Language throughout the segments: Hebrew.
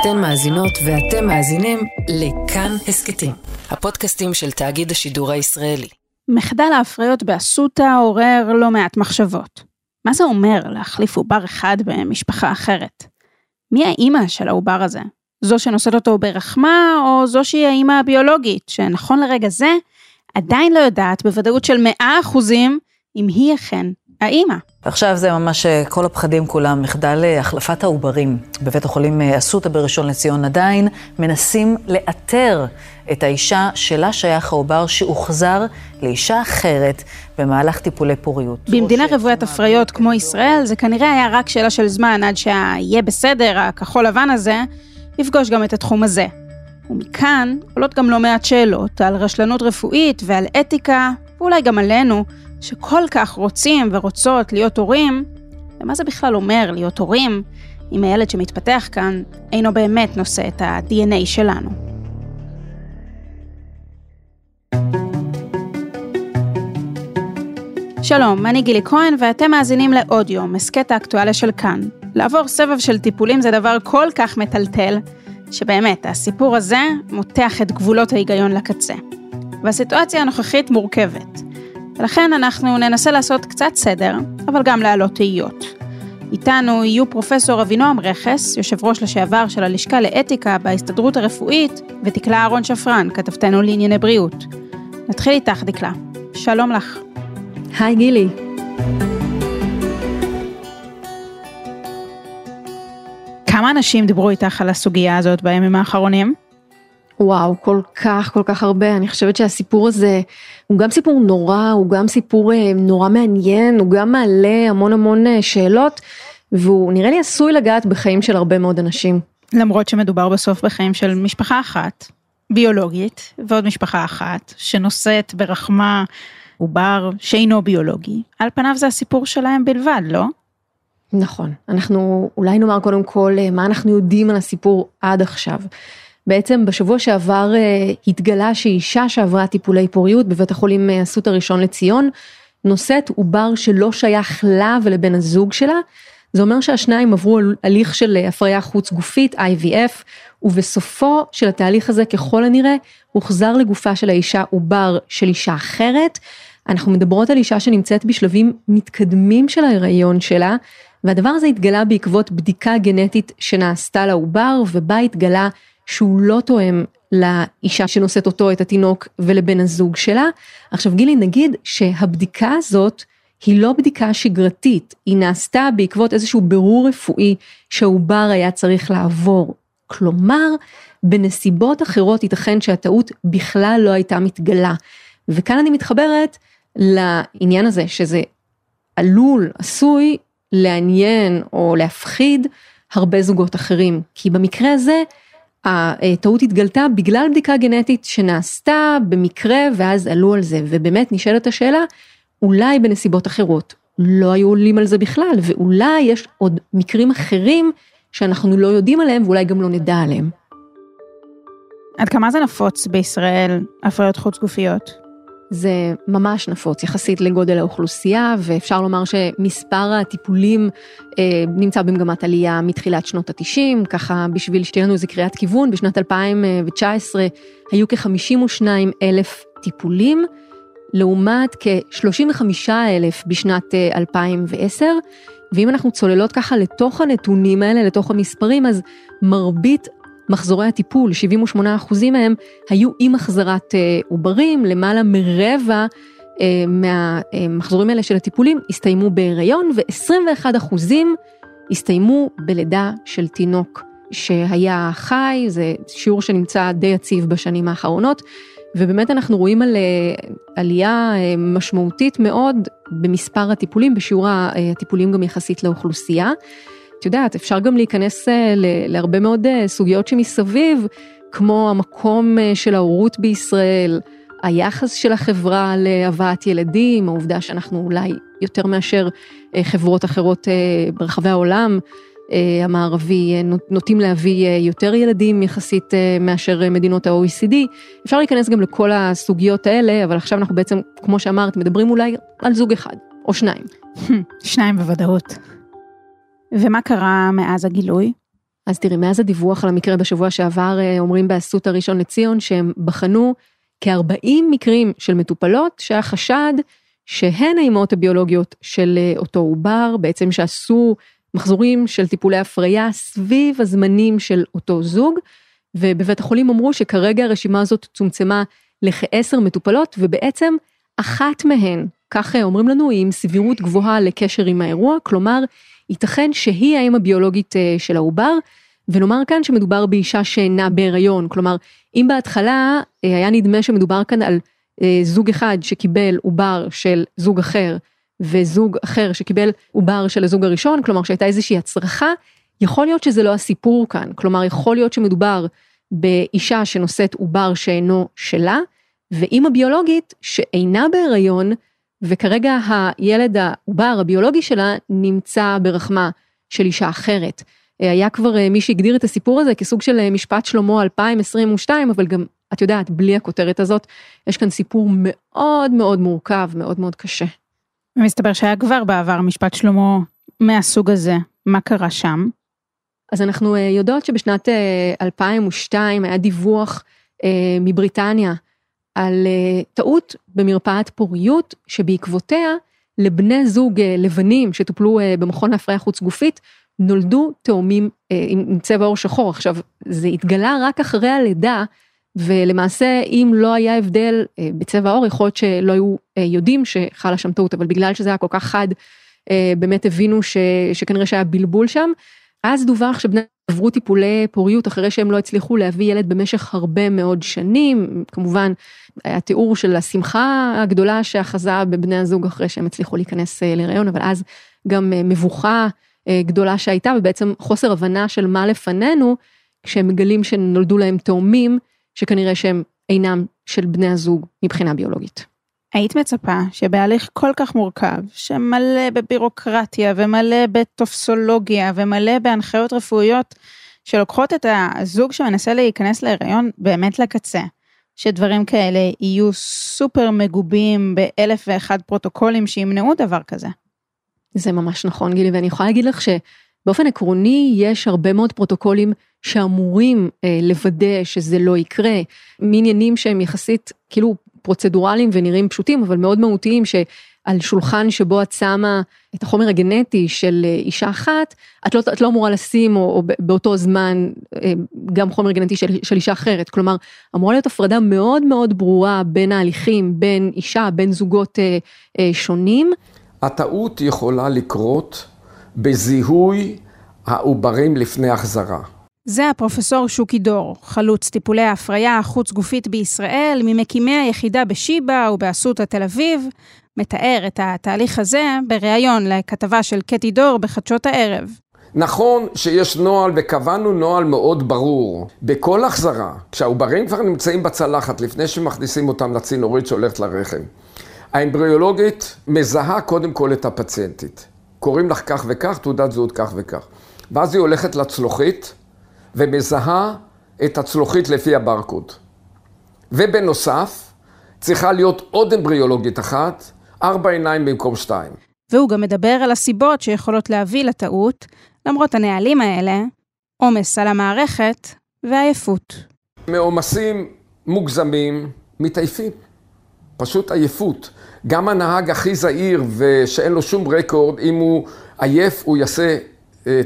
אתן מאזינות ואתם מאזינים לכאן הסכתים, הפודקאסטים של תאגיד השידור הישראלי. מחדל ההפריות באסותא עורר לא מעט מחשבות. מה זה אומר להחליף עובר אחד במשפחה אחרת? מי האימא של העובר הזה? זו שנושאת אותו ברחמה, או זו שהיא האימא הביולוגית, שנכון לרגע זה, עדיין לא יודעת בוודאות של 100% אם היא אכן האימא. עכשיו זה ממש אה, כל הפחדים כולם, מחדל אה, החלפת העוברים. בבית החולים אה, אסותא בראשון לציון עדיין מנסים לאתר את האישה שלה שייך העובר שהוחזר לאישה אחרת במהלך טיפולי פוריות. במדינה רוויית הפריות כמו ישראל, זה כנראה היה רק שאלה של זמן עד שה"יהיה בסדר" הכחול לבן הזה, יפגוש גם את התחום הזה. ומכאן עולות גם לא מעט שאלות על רשלנות רפואית ועל אתיקה, ואולי גם עלינו, שכל כך רוצים ורוצות להיות הורים, ומה זה בכלל אומר להיות הורים, אם הילד שמתפתח כאן אינו באמת נושא את ה-DNA שלנו. שלום, אני גילי כהן ואתם מאזינים לעוד יום, הסכת האקטואליה של כאן. לעבור סבב של טיפולים זה דבר כל כך מטלטל, שבאמת, הסיפור הזה מותח את גבולות ההיגיון לקצה. והסיטואציה הנוכחית מורכבת. ולכן אנחנו ננסה לעשות קצת סדר, אבל גם להעלות תהיות. איתנו יהיו פרופסור אבינועם רכס, יושב ראש לשעבר של הלשכה לאתיקה בהסתדרות הרפואית, ודקלה אהרון שפרן, כתבתנו לענייני בריאות. נתחיל איתך, דקלה. שלום לך. היי גילי. כמה אנשים דיברו איתך על הסוגיה הזאת בימים האחרונים? וואו, כל כך, כל כך הרבה. אני חושבת שהסיפור הזה הוא גם סיפור נורא, הוא גם סיפור אה, נורא מעניין, הוא גם מעלה המון המון אה, שאלות, והוא נראה לי עשוי לגעת בחיים של הרבה מאוד אנשים. למרות שמדובר בסוף בחיים של משפחה אחת, ביולוגית, ועוד משפחה אחת, שנושאת ברחמה עובר שאינו ביולוגי. על פניו זה הסיפור שלהם בלבד, לא? נכון. אנחנו אולי נאמר קודם כל אה, מה אנחנו יודעים על הסיפור עד עכשיו. בעצם בשבוע שעבר אה, התגלה שאישה שעברה טיפולי פוריות בבית החולים אה, אסותא ראשון לציון, נושאת עובר שלא שייך לה ולבן הזוג שלה. זה אומר שהשניים עברו הליך של אה, הפריה חוץ גופית, IVF, ובסופו של התהליך הזה ככל הנראה הוחזר לגופה של האישה עובר של אישה אחרת. אנחנו מדברות על אישה שנמצאת בשלבים מתקדמים של ההיריון שלה, והדבר הזה התגלה בעקבות בדיקה גנטית שנעשתה לעובר, ובה התגלה שהוא לא תואם לאישה שנושאת אותו, את התינוק, ולבן הזוג שלה. עכשיו גילי, נגיד שהבדיקה הזאת היא לא בדיקה שגרתית, היא נעשתה בעקבות איזשהו בירור רפואי שהעובר היה צריך לעבור. כלומר, בנסיבות אחרות ייתכן שהטעות בכלל לא הייתה מתגלה. וכאן אני מתחברת לעניין הזה שזה עלול, עשוי, לעניין או להפחיד הרבה זוגות אחרים. כי במקרה הזה, הטעות התגלתה בגלל בדיקה גנטית שנעשתה במקרה ואז עלו על זה ובאמת נשאלת השאלה אולי בנסיבות אחרות לא היו עולים על זה בכלל ואולי יש עוד מקרים אחרים שאנחנו לא יודעים עליהם ואולי גם לא נדע עליהם. עד כמה זה נפוץ בישראל הפריות חוץ גופיות? זה ממש נפוץ יחסית לגודל האוכלוסייה ואפשר לומר שמספר הטיפולים אה, נמצא במגמת עלייה מתחילת שנות התשעים, ככה בשביל שתהיה לנו איזה קריאת כיוון, בשנת 2019 היו כ-52 אלף טיפולים, לעומת כ-35 אלף בשנת אה, 2010, ואם אנחנו צוללות ככה לתוך הנתונים האלה, לתוך המספרים, אז מרבית מחזורי הטיפול, 78% מהם היו עם החזרת אה, עוברים, למעלה מרבע אה, מהמחזורים האלה של הטיפולים הסתיימו בהיריון ו-21% הסתיימו בלידה של תינוק שהיה חי, זה שיעור שנמצא די יציב בשנים האחרונות. ובאמת אנחנו רואים על אה, עלייה משמעותית מאוד במספר הטיפולים, בשיעור הטיפולים גם יחסית לאוכלוסייה. את יודעת, אפשר גם להיכנס אה, להרבה מאוד אה, סוגיות שמסביב, כמו המקום אה, של ההורות בישראל, היחס של החברה להבאת ילדים, העובדה שאנחנו אולי יותר מאשר חברות אחרות ברחבי העולם המערבי נוטים להביא יותר ילדים יחסית מאשר מדינות ה-OECD. אפשר להיכנס גם לכל הסוגיות האלה, אבל עכשיו אנחנו בעצם, כמו שאמרת, מדברים אולי על זוג אחד או שניים. שניים בוודאות. ומה קרה מאז הגילוי? אז תראי, מאז הדיווח על המקרה בשבוע שעבר, אומרים באסותא ראשון לציון שהם בחנו כ-40 מקרים של מטופלות שהיה חשד שהן האימהות הביולוגיות של אותו עובר, בעצם שעשו מחזורים של טיפולי הפריה סביב הזמנים של אותו זוג, ובבית החולים אמרו שכרגע הרשימה הזאת צומצמה לכעשר מטופלות, ובעצם אחת מהן, כך אומרים לנו, היא עם סבירות גבוהה לקשר עם האירוע, כלומר, ייתכן שהיא האם הביולוגית אה, של העובר, ונאמר כאן שמדובר באישה שאינה בהיריון, כלומר, אם בהתחלה אה, היה נדמה שמדובר כאן על אה, זוג אחד שקיבל עובר של זוג אחר, וזוג אחר שקיבל עובר של הזוג הראשון, כלומר שהייתה איזושהי הצרחה, יכול להיות שזה לא הסיפור כאן, כלומר יכול להיות שמדובר באישה שנושאת עובר שאינו שלה, ואימא ביולוגית שאינה בהיריון, וכרגע הילד העובר הביולוגי שלה נמצא ברחמה של אישה אחרת. היה כבר אה, מי שהגדיר את הסיפור הזה כסוג של אה, משפט שלמה 2022, אבל גם, את יודעת, בלי הכותרת הזאת, יש כאן סיפור מאוד מאוד מורכב, מאוד מאוד קשה. ומסתבר שהיה כבר בעבר משפט שלמה מהסוג הזה, מה קרה שם? אז אנחנו אה, יודעות שבשנת 2002 היה דיווח מבריטניה על טעות במרפאת פוריות שבעקבותיה לבני זוג לבנים שטופלו במכון להפריה חוץ גופית נולדו תאומים אה, עם צבע עור שחור. עכשיו, זה התגלה רק אחרי הלידה, ולמעשה אם לא היה הבדל אה, בצבע העור, יכול להיות שלא היו אה, יודעים שחלה שם טעות, אבל בגלל שזה היה כל כך חד, אה, באמת הבינו ש, שכנראה שהיה בלבול שם. אז דווח שבני עברו טיפולי פוריות אחרי שהם לא הצליחו להביא ילד במשך הרבה מאוד שנים, כמובן היה תיאור של השמחה הגדולה שאחזה בבני הזוג אחרי שהם הצליחו להיכנס אה, להיריון, אבל אז גם אה, מבוכה אה, גדולה שהייתה, ובעצם חוסר הבנה של מה לפנינו, כשהם מגלים שנולדו להם תאומים, שכנראה שהם אינם של בני הזוג מבחינה ביולוגית. היית מצפה שבהליך כל כך מורכב, שמלא בבירוקרטיה ומלא בטופסולוגיה ומלא בהנחיות רפואיות, שלוקחות את הזוג שמנסה להיכנס להיריון באמת לקצה, שדברים כאלה יהיו סופר מגובים באלף ואחד פרוטוקולים שימנעו דבר כזה. זה ממש נכון גילי ואני יכולה להגיד לך שבאופן עקרוני יש הרבה מאוד פרוטוקולים שאמורים אה, לוודא שזה לא יקרה, מעניינים שהם יחסית כאילו פרוצדורליים ונראים פשוטים אבל מאוד מהותיים שעל שולחן שבו את שמה את החומר הגנטי של אה, אישה אחת, את לא, את לא אמורה לשים או, או באותו זמן אה, גם חומר גנטי של, של אישה אחרת, כלומר אמורה להיות הפרדה מאוד מאוד ברורה בין ההליכים, בין אישה, בין זוגות אה, אה, שונים. הטעות יכולה לקרות בזיהוי העוברים לפני החזרה. זה הפרופסור שוקי דור, חלוץ טיפולי ההפריה החוץ גופית בישראל, ממקימי היחידה בשיבא ובאסותא תל אביב, מתאר את התהליך הזה בריאיון לכתבה של קטי דור בחדשות הערב. נכון שיש נוהל וקבענו נוהל מאוד ברור. בכל החזרה, כשהעוברים כבר נמצאים בצלחת לפני שמכניסים אותם לצינורית שהולכת לרחם, האמבריאולוגית מזהה קודם כל את הפציינטית. קוראים לך כך וכך, תעודת זהות כך וכך. ואז היא הולכת לצלוחית ומזהה את הצלוחית לפי הברקוד. ובנוסף, צריכה להיות עוד אמבריאולוגית אחת, ארבע עיניים במקום שתיים. והוא גם מדבר על הסיבות שיכולות להביא לטעות, למרות הנהלים האלה, עומס על המערכת ועייפות. מעומסים מוגזמים מתעייפים. פשוט עייפות. גם הנהג הכי זהיר ושאין לו שום רקורד, אם הוא עייף, הוא יעשה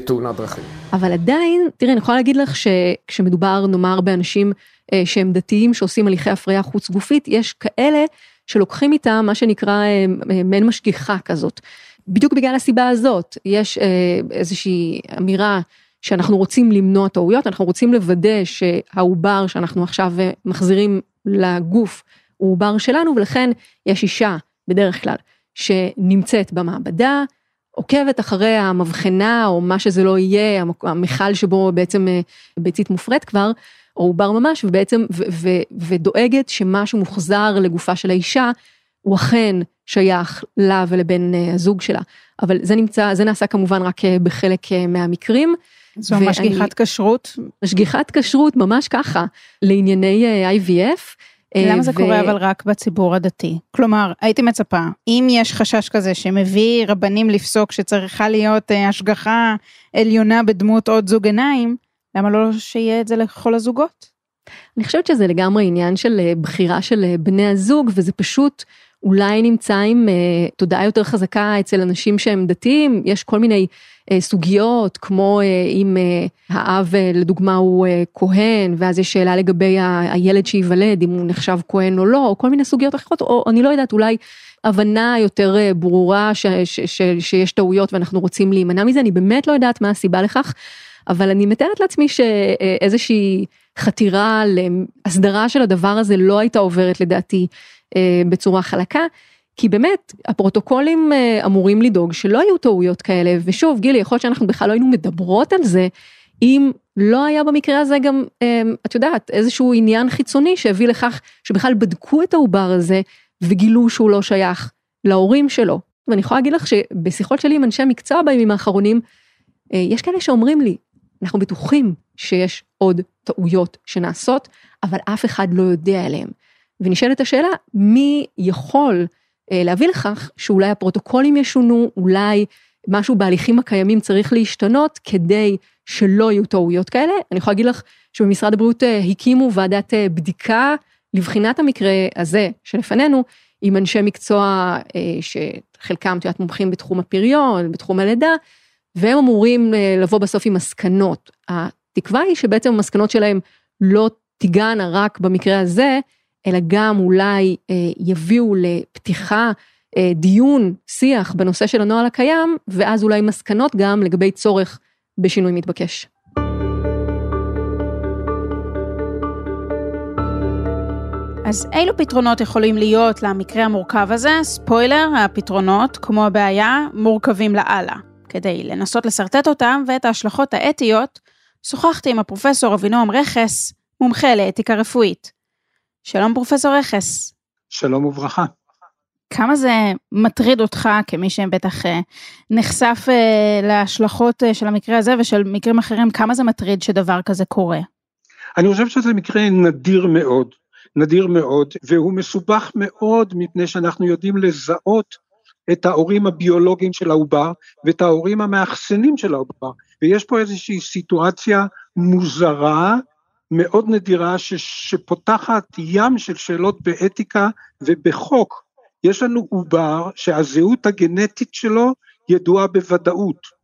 תאונת דרכים. אבל עדיין, תראי, אני יכולה להגיד לך שכשמדובר, נאמר, באנשים אה, שהם דתיים, שעושים הליכי הפריה חוץ גופית, יש כאלה שלוקחים איתם מה שנקרא אה, אה, מעין משגיחה כזאת. בדיוק בגלל הסיבה הזאת, יש אה, איזושהי אמירה שאנחנו רוצים למנוע טעויות, אנחנו רוצים לוודא שהעובר שאנחנו עכשיו אה, מחזירים לגוף, הוא עובר שלנו, ולכן יש אישה, בדרך כלל, שנמצאת במעבדה, עוקבת אחרי המבחנה, או מה שזה לא יהיה, המכל שבו בעצם אה, ביצית מופרית כבר, או עובר ממש, ובעצם, ו- ו- ודואגת שמשהו מוחזר לגופה של האישה, הוא אכן שייך לה ולבן אה, הזוג שלה. אבל זה נמצא, זה נעשה כמובן רק אה, בחלק מהמקרים. זו ממש משגיחת כשרות? משגיחת כשרות, ממש ככה, לענייני IVF. למה אה, זה ו... קורה אבל רק בציבור הדתי? כלומר, הייתי מצפה, אם יש חשש כזה שמביא רבנים לפסוק שצריכה להיות אה, השגחה עליונה בדמות עוד זוג עיניים, למה לא שיהיה את זה לכל הזוגות? אני חושבת שזה לגמרי עניין של אה, בחירה של בני הזוג, וזה פשוט אולי נמצא עם uh, תודעה יותר חזקה אצל אנשים שהם דתיים, יש כל מיני uh, סוגיות, כמו uh, אם האב לדוגמה הוא כהן, ואז יש שאלה לגבי הילד שייוולד, אם הוא נחשב כהן או לא, או כל מיני סוגיות אחרות, או אני לא יודעת, אולי הבנה יותר ברורה ש- ש- ש- שיש טעויות ואנחנו רוצים להימנע מזה, אני באמת לא יודעת מה הסיבה לכך, אבל אני מתארת לעצמי שאיזושהי חתירה להסדרה של הדבר הזה לא הייתה עוברת לדעתי אה, בצורה חלקה. כי באמת הפרוטוקולים אה, אמורים לדאוג שלא יהיו טעויות כאלה ושוב גילי יכול להיות שאנחנו בכלל לא היינו מדברות על זה אם לא היה במקרה הזה גם אה, את יודעת איזשהו עניין חיצוני שהביא לכך שבכלל בדקו את העובר הזה וגילו שהוא לא שייך להורים שלו. ואני יכולה להגיד לך שבשיחות שלי עם אנשי מקצוע בימים האחרונים יש כאלה שאומרים לי אנחנו בטוחים שיש עוד טעויות שנעשות אבל אף אחד לא יודע עליהם. ונשאלת השאלה, מי יכול אה, להביא לכך שאולי הפרוטוקולים ישונו, אולי משהו בהליכים הקיימים צריך להשתנות כדי שלא יהיו טעויות כאלה. אני יכולה להגיד לך שבמשרד הבריאות אה, הקימו ועדת אה, בדיקה לבחינת המקרה הזה שלפנינו, עם אנשי מקצוע שחלקם, את יודעת, מומחים בתחום הפריון, בתחום הלידה, והם אמורים אה, לבוא בסוף עם מסקנות. התקווה היא שבעצם המסקנות שלהם לא תיגענה רק במקרה הזה, אלא גם אולי אה, יביאו לפתיחה, אה, דיון, שיח בנושא של הנוהל הקיים, ואז אולי מסקנות גם לגבי צורך בשינוי מתבקש. אז אילו פתרונות יכולים להיות למקרה המורכב הזה? ספוילר, הפתרונות, כמו הבעיה, מורכבים לאללה. כדי לנסות לשרטט אותם ואת ההשלכות האתיות, שוחחתי עם הפרופסור אבינועם רכס, מומחה לאתיקה רפואית. שלום פרופסור רכס. שלום וברכה. כמה זה מטריד אותך כמי שבטח אה, נחשף אה, להשלכות אה, של המקרה הזה ושל מקרים אחרים, כמה זה מטריד שדבר כזה קורה? אני חושב שזה מקרה נדיר מאוד, נדיר מאוד, והוא מסובך מאוד מפני שאנחנו יודעים לזהות את ההורים הביולוגיים של העובר ואת ההורים המאחסנים של העובר, ויש פה איזושהי סיטואציה מוזרה מאוד נדירה ש, שפותחת ים של שאלות באתיקה ובחוק. יש לנו עובר שהזהות הגנטית שלו ידועה בוודאות.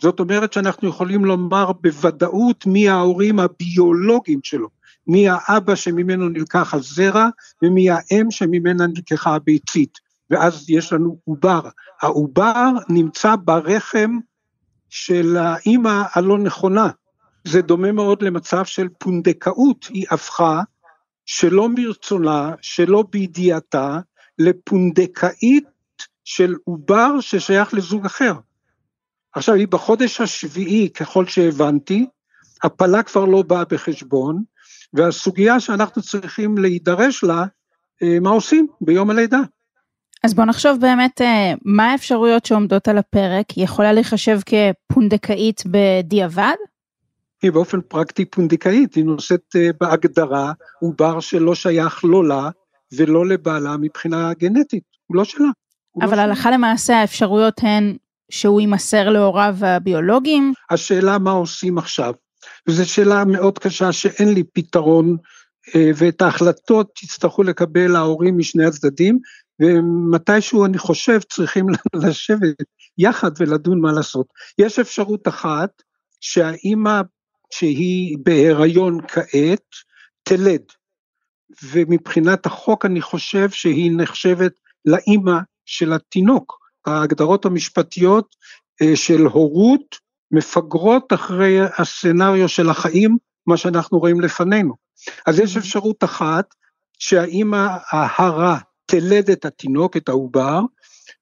זאת אומרת שאנחנו יכולים לומר בוודאות מי ההורים הביולוגיים שלו, מי האבא שממנו נלקח הזרע ומי האם שממנה נלקחה הביצית, ואז יש לנו עובר. העובר נמצא ברחם של האימא הלא נכונה, זה דומה מאוד למצב של פונדקאות, היא הפכה שלא מרצונה, שלא בידיעתה, לפונדקאית של עובר ששייך לזוג אחר. עכשיו היא בחודש השביעי, ככל שהבנתי, הפלה כבר לא באה בחשבון, והסוגיה שאנחנו צריכים להידרש לה, אה, מה עושים ביום הלידה. אז בוא נחשוב באמת אה, מה האפשרויות שעומדות על הפרק, היא יכולה להיחשב כפונדקאית בדיעבד? היא באופן פרקטי פונדקאית, היא נושאת אה, בהגדרה עובר שלא שייך לא לה ולא לבעלה מבחינה גנטית, הוא לא שלה. לא אבל לא הלכה שלה. למעשה האפשרויות הן שהוא יימסר להוריו הביולוגיים? השאלה מה עושים עכשיו, וזו שאלה מאוד קשה שאין לי פתרון, אה, ואת ההחלטות יצטרכו לקבל ההורים משני הצדדים, ומתישהו אני חושב צריכים לשבת יחד ולדון מה לעשות. יש אפשרות אחת, שהאימא שהיא בהיריון כעת, תלד. ומבחינת החוק אני חושב שהיא נחשבת לאימא של התינוק. ההגדרות המשפטיות אה, של הורות מפגרות אחרי הסצנריו של החיים, מה שאנחנו רואים לפנינו. אז יש אפשרות אחת, שהאימא ההרה תלד את התינוק, את העובר,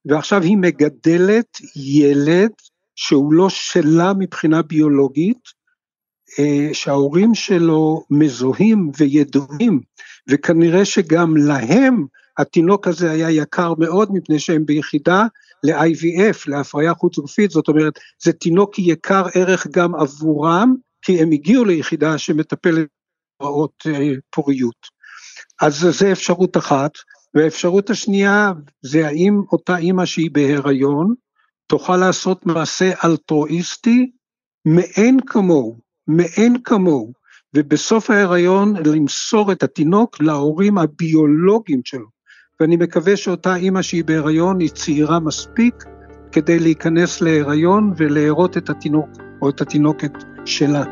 ועכשיו היא מגדלת ילד שהוא לא שלה מבחינה ביולוגית, אה, שההורים שלו מזוהים וידועים, וכנראה שגם להם התינוק הזה היה יקר מאוד מפני שהם ביחידה ל-IVF, להפריה חוץ גופית, זאת אומרת, זה תינוק יקר ערך גם עבורם, כי הם הגיעו ליחידה שמטפלת בהוראות אה, פוריות. אז זו אפשרות אחת, והאפשרות השנייה זה האם אותה אימא שהיא בהיריון תוכל לעשות מעשה אלטרואיסטי מאין כמוהו מאין כמוהו, ובסוף ההיריון למסור את התינוק להורים הביולוגיים שלו. ואני מקווה שאותה אימא שהיא בהיריון היא צעירה מספיק כדי להיכנס להיריון ולהרות את התינוק או את התינוקת שלה.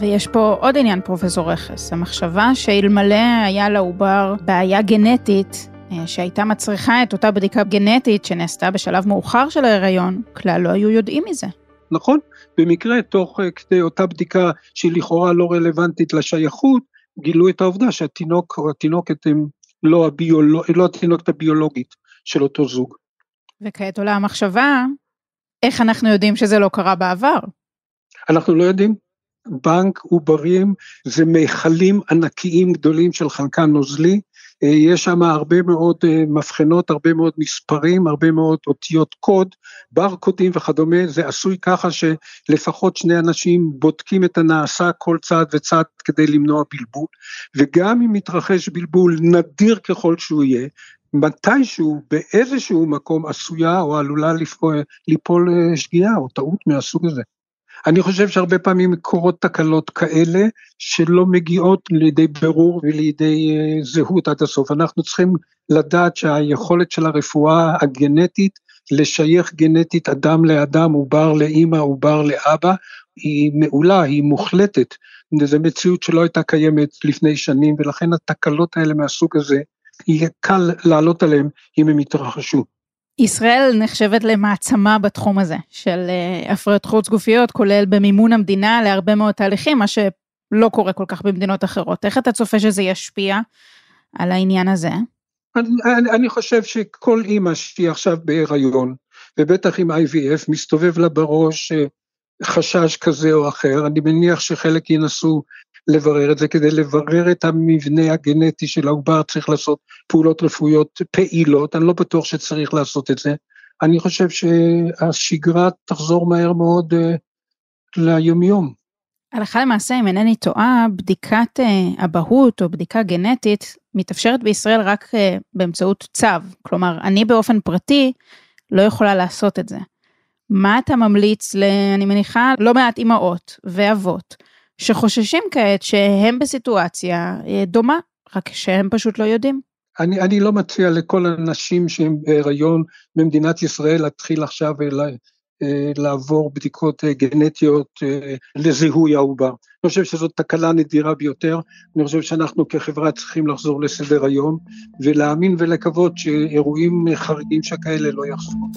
ויש פה עוד עניין, פרופסור רכס, המחשבה שאלמלא היה לעובר בעיה גנטית, אה, שהייתה מצריכה את אותה בדיקה גנטית שנעשתה בשלב מאוחר של ההיריון, כלל לא היו יודעים מזה. נכון, במקרה תוך אה, כדי אותה בדיקה שהיא לכאורה לא רלוונטית לשייכות, גילו את העובדה שהתינוק או התינוקת הם לא, הביולוג, לא התינוקת הביולוגית של אותו זוג. וכעת עולה המחשבה, איך אנחנו יודעים שזה לא קרה בעבר? אנחנו לא יודעים. בנק עוברים זה מכלים ענקיים גדולים של חנקן נוזלי, אה, יש שם הרבה מאוד אה, מבחנות, הרבה מאוד מספרים, הרבה מאוד אותיות קוד, ברקודים וכדומה, זה עשוי ככה שלפחות שני אנשים בודקים את הנעשה כל צעד וצעד כדי למנוע בלבול, וגם אם מתרחש בלבול, נדיר ככל שהוא יהיה, מתישהו באיזשהו מקום עשויה או עלולה ליפול, אה, שגיאה או טעות מהסוג הזה. אני חושב שהרבה פעמים קורות תקלות כאלה שלא מגיעות לידי ברור ולידי אה, זהות עד הסוף. אנחנו צריכים לדעת שהיכולת של הרפואה הגנטית לשייך גנטית אדם לאדם, עובר לאימא, עובר לאבא, היא מעולה, היא מוחלטת. זו מציאות שלא הייתה קיימת לפני שנים, ולכן התקלות האלה מהסוג הזה, יהיה קל לעלות עליהן אם הם יתרחשו. ישראל נחשבת למעצמה בתחום הזה של אה, הפריות חוץ גופיות, כולל במימון המדינה להרבה מאוד תהליכים, מה שלא קורה כל כך במדינות אחרות. איך אתה צופה שזה ישפיע על העניין הזה? אני, אני, אני חושב שכל אימא שהיא עכשיו בהיריון, ובטח עם IVF, מסתובב לה בראש אה, חשש כזה או אחר, אני מניח שחלק ינסו לברר את זה, כדי לברר את המבנה הגנטי של העובר צריך לעשות פעולות רפואיות פעילות, אני לא בטוח שצריך לעשות את זה. אני חושב שהשגרה תחזור מהר מאוד uh, ליומיום. הלכה למעשה, אם אינני טועה, בדיקת uh, אבהות או בדיקה גנטית מתאפשרת בישראל רק uh, באמצעות צו. כלומר, אני באופן פרטי לא יכולה לעשות את זה. מה אתה ממליץ, ל, אני מניחה, לא מעט אימהות ואבות שחוששים כעת שהם בסיטואציה אה, דומה, רק שהם פשוט לא יודעים. אני, אני לא מציע לכל הנשים שהן בהיריון במדינת ישראל להתחיל עכשיו לה, אה, לעבור בדיקות אה, גנטיות לזיהוי העובר. אני חושב שזאת תקלה נדירה ביותר, אני חושב שאנחנו כחברה צריכים לחזור לסדר היום ולהאמין ולקוות שאירועים חריגים שכאלה לא יחזרו.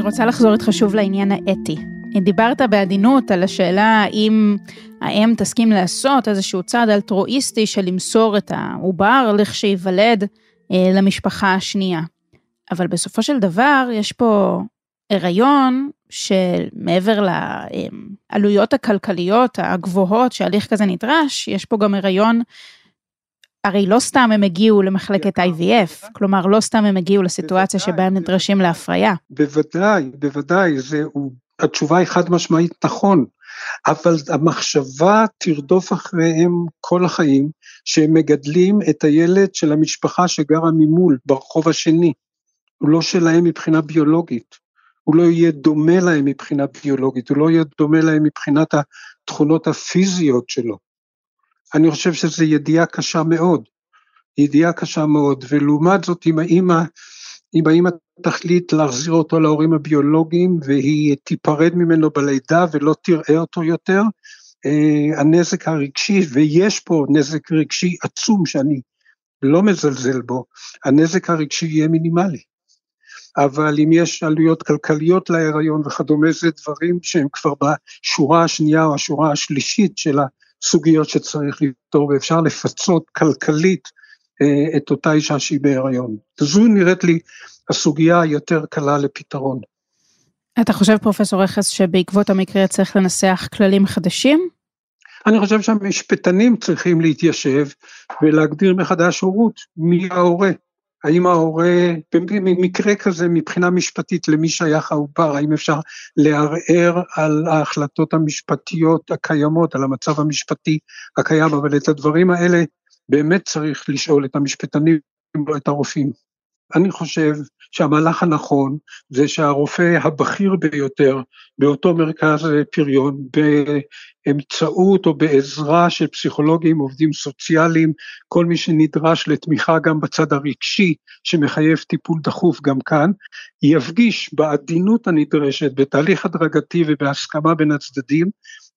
אני רוצה לחזור איתך שוב לעניין האתי. דיברת בעדינות על השאלה האם האם תסכים לעשות איזשהו צעד אלטרואיסטי של למסור את העובר לכשייוולד אה, למשפחה השנייה. אבל בסופו של דבר יש פה הריון שמעבר לעלויות הכלכליות הגבוהות שהליך כזה נדרש, יש פה גם הריון הרי לא סתם הם הגיעו למחלקת IVF, כלומר לא סתם הם הגיעו לסיטואציה שבה הם נדרשים להפריה. בוודאי, בוודאי, זה, התשובה היא חד משמעית נכון, אבל המחשבה תרדוף אחריהם כל החיים, שהם מגדלים את הילד של המשפחה שגרה ממול, ברחוב השני, הוא לא שלהם מבחינה ביולוגית, הוא לא יהיה דומה להם מבחינה ביולוגית, הוא לא יהיה דומה להם מבחינת התכונות הפיזיות שלו. אני חושב שזו ידיעה קשה מאוד, ידיעה קשה מאוד, ולעומת זאת אם האימא, אם האימא תחליט להחזיר אותו להורים הביולוגיים והיא תיפרד ממנו בלידה ולא תראה אותו יותר, אה, הנזק הרגשי, ויש פה נזק רגשי עצום שאני לא מזלזל בו, הנזק הרגשי יהיה מינימלי. אבל אם יש עלויות כלכליות להיריון וכדומה, זה דברים שהם כבר בשורה השנייה או השורה השלישית של סוגיות שצריך לפתור ואפשר לפצות כלכלית אה, את אותה אישה שהיא בהיריון. זו נראית לי הסוגיה היותר קלה לפתרון. אתה חושב, פרופסור רכס, שבעקבות המקרה צריך לנסח כללים חדשים? אני חושב שהמשפטנים צריכים להתיישב ולהגדיר מחדש הורות, מי ההורה. האם ההורה, במקרה כזה מבחינה משפטית למי שייך העובר, האם אפשר לערער על ההחלטות המשפטיות הקיימות, על המצב המשפטי הקיים, אבל את הדברים האלה באמת צריך לשאול את המשפטנים ולא את הרופאים. אני חושב שהמהלך הנכון זה שהרופא הבכיר ביותר באותו מרכז פריון, באמצעות או בעזרה של פסיכולוגים, עובדים סוציאליים, כל מי שנדרש לתמיכה גם בצד הרגשי שמחייב טיפול דחוף גם כאן, יפגיש בעדינות הנדרשת, בתהליך הדרגתי ובהסכמה בין הצדדים,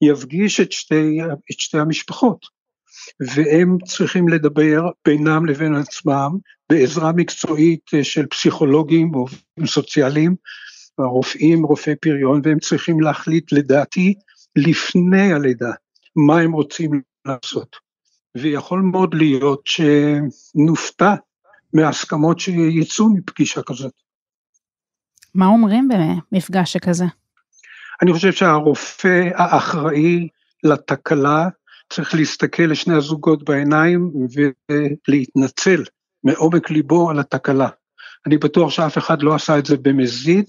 יפגיש את שתי, את שתי המשפחות. והם צריכים לדבר בינם לבין עצמם בעזרה מקצועית אה, של פסיכולוגים, עובדים סוציאליים, רופאים, רופאי פריון, והם צריכים להחליט לדעתי לפני הלידה מה הם רוצים לעשות. ויכול מאוד להיות שנופתע מההסכמות שיצאו מפגישה כזאת. מה אומרים במפגש שכזה? אני חושב שהרופא האחראי לתקלה צריך להסתכל לשני הזוגות בעיניים ולהתנצל מעומק ליבו על התקלה. אני בטוח שאף אחד לא עשה את זה במזיד,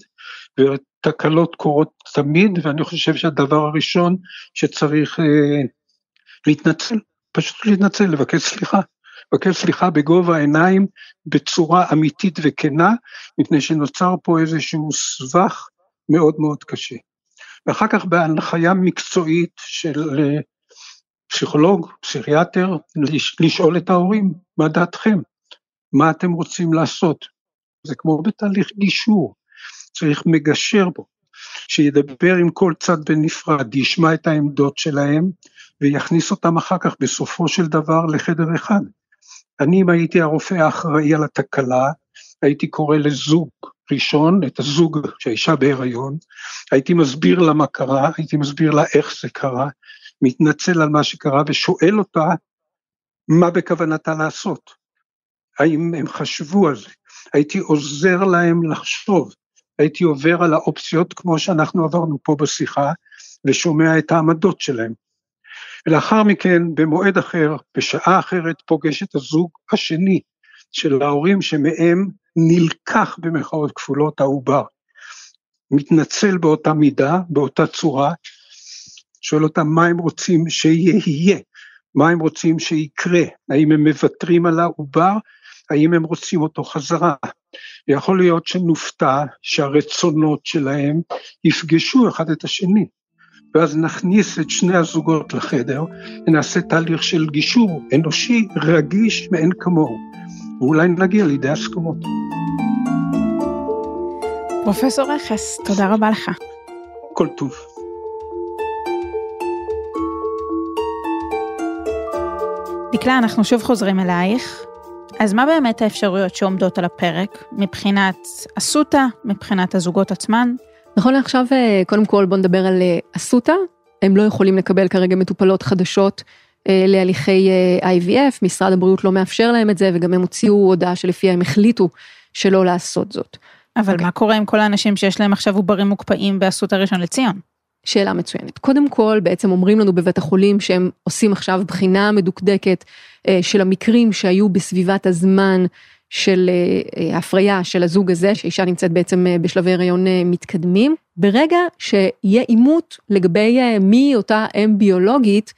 ותקלות קורות תמיד, ואני חושב שהדבר הראשון שצריך אה, להתנצל, פשוט להתנצל, לבקש סליחה. לבקש סליחה בגובה העיניים, בצורה אמיתית וכנה, מפני שנוצר פה איזשהו סבך מאוד מאוד קשה. ואחר כך בהנחיה מקצועית של אה, פסיכולוג, פסיכיאטר, לשאול את ההורים, מה דעתכם? מה אתם רוצים לעשות? זה כמו בתהליך גישור, צריך מגשר בו, שידבר עם כל צד בנפרד, ישמע את העמדות שלהם ויכניס אותם אחר כך בסופו של דבר לחדר אחד. אני, אם הייתי הרופא האחראי על התקלה, הייתי קורא לזוג ראשון, את הזוג שהאישה בהיריון, הייתי מסביר לה מה קרה, הייתי מסביר לה איך זה קרה, מתנצל על מה שקרה ושואל אותה מה בכוונתה לעשות. האם הם חשבו על זה? הייתי עוזר להם לחשוב, הייתי עובר על האופציות כמו שאנחנו עברנו פה בשיחה ושומע את העמדות שלהם. ולאחר מכן, במועד אחר, בשעה אחרת, פוגש את הזוג השני של ההורים שמהם נלקח במחאות כפולות העובר. מתנצל באותה מידה, באותה צורה, שואל אותם מה הם רוצים שיהיה, מה הם רוצים שיקרה, האם הם מוותרים על העובר, האם הם רוצים אותו חזרה. יכול להיות שנופתע שהרצונות שלהם יפגשו אחד את השני, ואז נכניס את שני הזוגות לחדר ונעשה תהליך של גישור אנושי רגיש מאין כמוהו, ואולי נגיע לידי הסכמות. פרופסור רכס, תודה רבה לך. כל טוב. דקלה, אנחנו שוב חוזרים אלייך. אז מה באמת האפשרויות שעומדות על הפרק מבחינת אסותא, מבחינת הזוגות עצמן? נכון לעכשיו, אה, קודם כל בוא נדבר על אה, אסותא. הם לא יכולים לקבל כרגע מטופלות חדשות אה, להליכי IVF, משרד הבריאות לא מאפשר להם את זה, וגם הם הוציאו הודעה שלפיה הם החליטו שלא לעשות זאת. אבל okay. מה קורה עם כל האנשים שיש להם עכשיו עוברים מוקפאים באסותא ראשון לציון? שאלה מצוינת. קודם כל, בעצם אומרים לנו בבית החולים שהם עושים עכשיו בחינה מדוקדקת אה, של המקרים שהיו בסביבת הזמן של אה, אה, הפריה של הזוג הזה, שאישה נמצאת בעצם בשלבי הריון מתקדמים. ברגע שיהיה עימות לגבי מי אותה אם ביולוגית,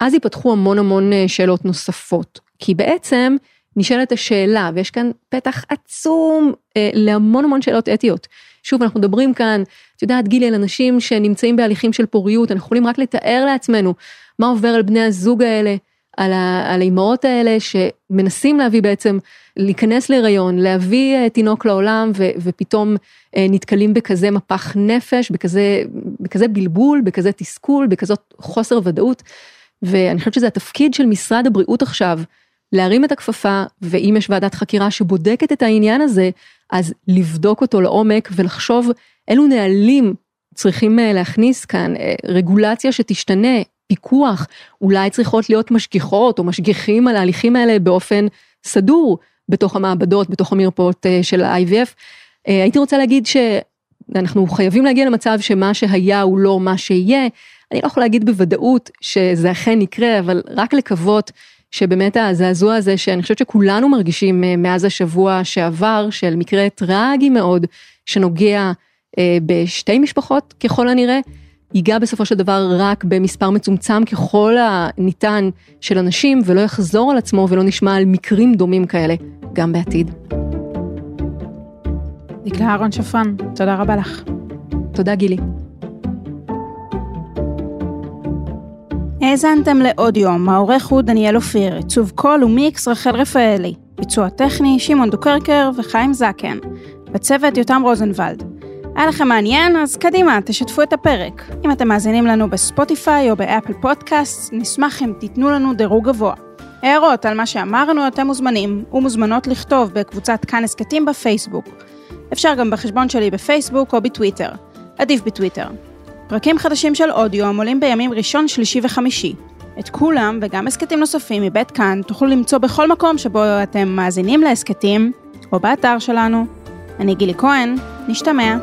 אז ייפתחו המון המון שאלות נוספות. כי בעצם נשאלת השאלה, ויש כאן פתח עצום להמון המון שאלות אתיות. שוב, אנחנו מדברים כאן, את יודעת, גילי, על אנשים שנמצאים בהליכים של פוריות, אנחנו יכולים רק לתאר לעצמנו מה עובר על בני הזוג האלה, על, ה, על האימהות האלה שמנסים להביא בעצם, להיכנס להיריון, להביא uh, תינוק לעולם ו, ופתאום uh, נתקלים בכזה מפח נפש, בכזה, בכזה בלבול, בכזה תסכול, בכזאת חוסר ודאות. ואני חושבת שזה התפקיד של משרד הבריאות עכשיו, להרים את הכפפה, ואם יש ועדת חקירה שבודקת את העניין הזה, אז לבדוק אותו לעומק ולחשוב אילו נהלים צריכים אה, להכניס כאן, אה, רגולציה שתשתנה, פיקוח, אולי צריכות להיות משגיחות או משגיחים על ההליכים האלה באופן סדור בתוך המעבדות, בתוך המרפאות אה, של ה-IVF. הייתי רוצה להגיד שאנחנו חייבים להגיע למצב שמה שהיה הוא לא מה שיהיה. אני לא יכולה להגיד בוודאות שזה אכן יקרה, אבל רק לקוות שבאמת הזעזוע הזה שאני חושבת שכולנו מרגישים מאז השבוע שעבר של מקרה טרגי מאוד שנוגע בשתי משפחות ככל הנראה. ייגע בסופו של דבר רק במספר מצומצם ככל הניתן של אנשים ולא יחזור על עצמו ולא נשמע על מקרים דומים כאלה גם בעתיד. דקלה אהרון שפרן, תודה רבה לך. תודה גילי. האזנתם לעוד יום, העורך הוא דניאל אופיר, עיצוב קול ומיקס רחל רפאלי, ביצוע טכני שמעון דוקרקר וחיים זקן, בצוות יותם רוזנבלד. היה לכם מעניין? אז קדימה, תשתפו את הפרק. אם אתם מאזינים לנו ב Spotify או ב Apple Podcast, נשמח אם תיתנו לנו דירוג גבוה. הערות על מה שאמרנו אתם מוזמנים ומוזמנות לכתוב בקבוצת כאן הסכתים בפייסבוק. אפשר גם בחשבון שלי בפייסבוק או בטוויטר. עדיף בטוויטר. פרקים חדשים של אודיו עולים בימים ראשון, שלישי וחמישי. את כולם וגם הסכתים נוספים מבית כאן תוכלו למצוא בכל מקום שבו אתם מאזינים להסכתים או באתר שלנו. אני גילי כהן, נשתמע.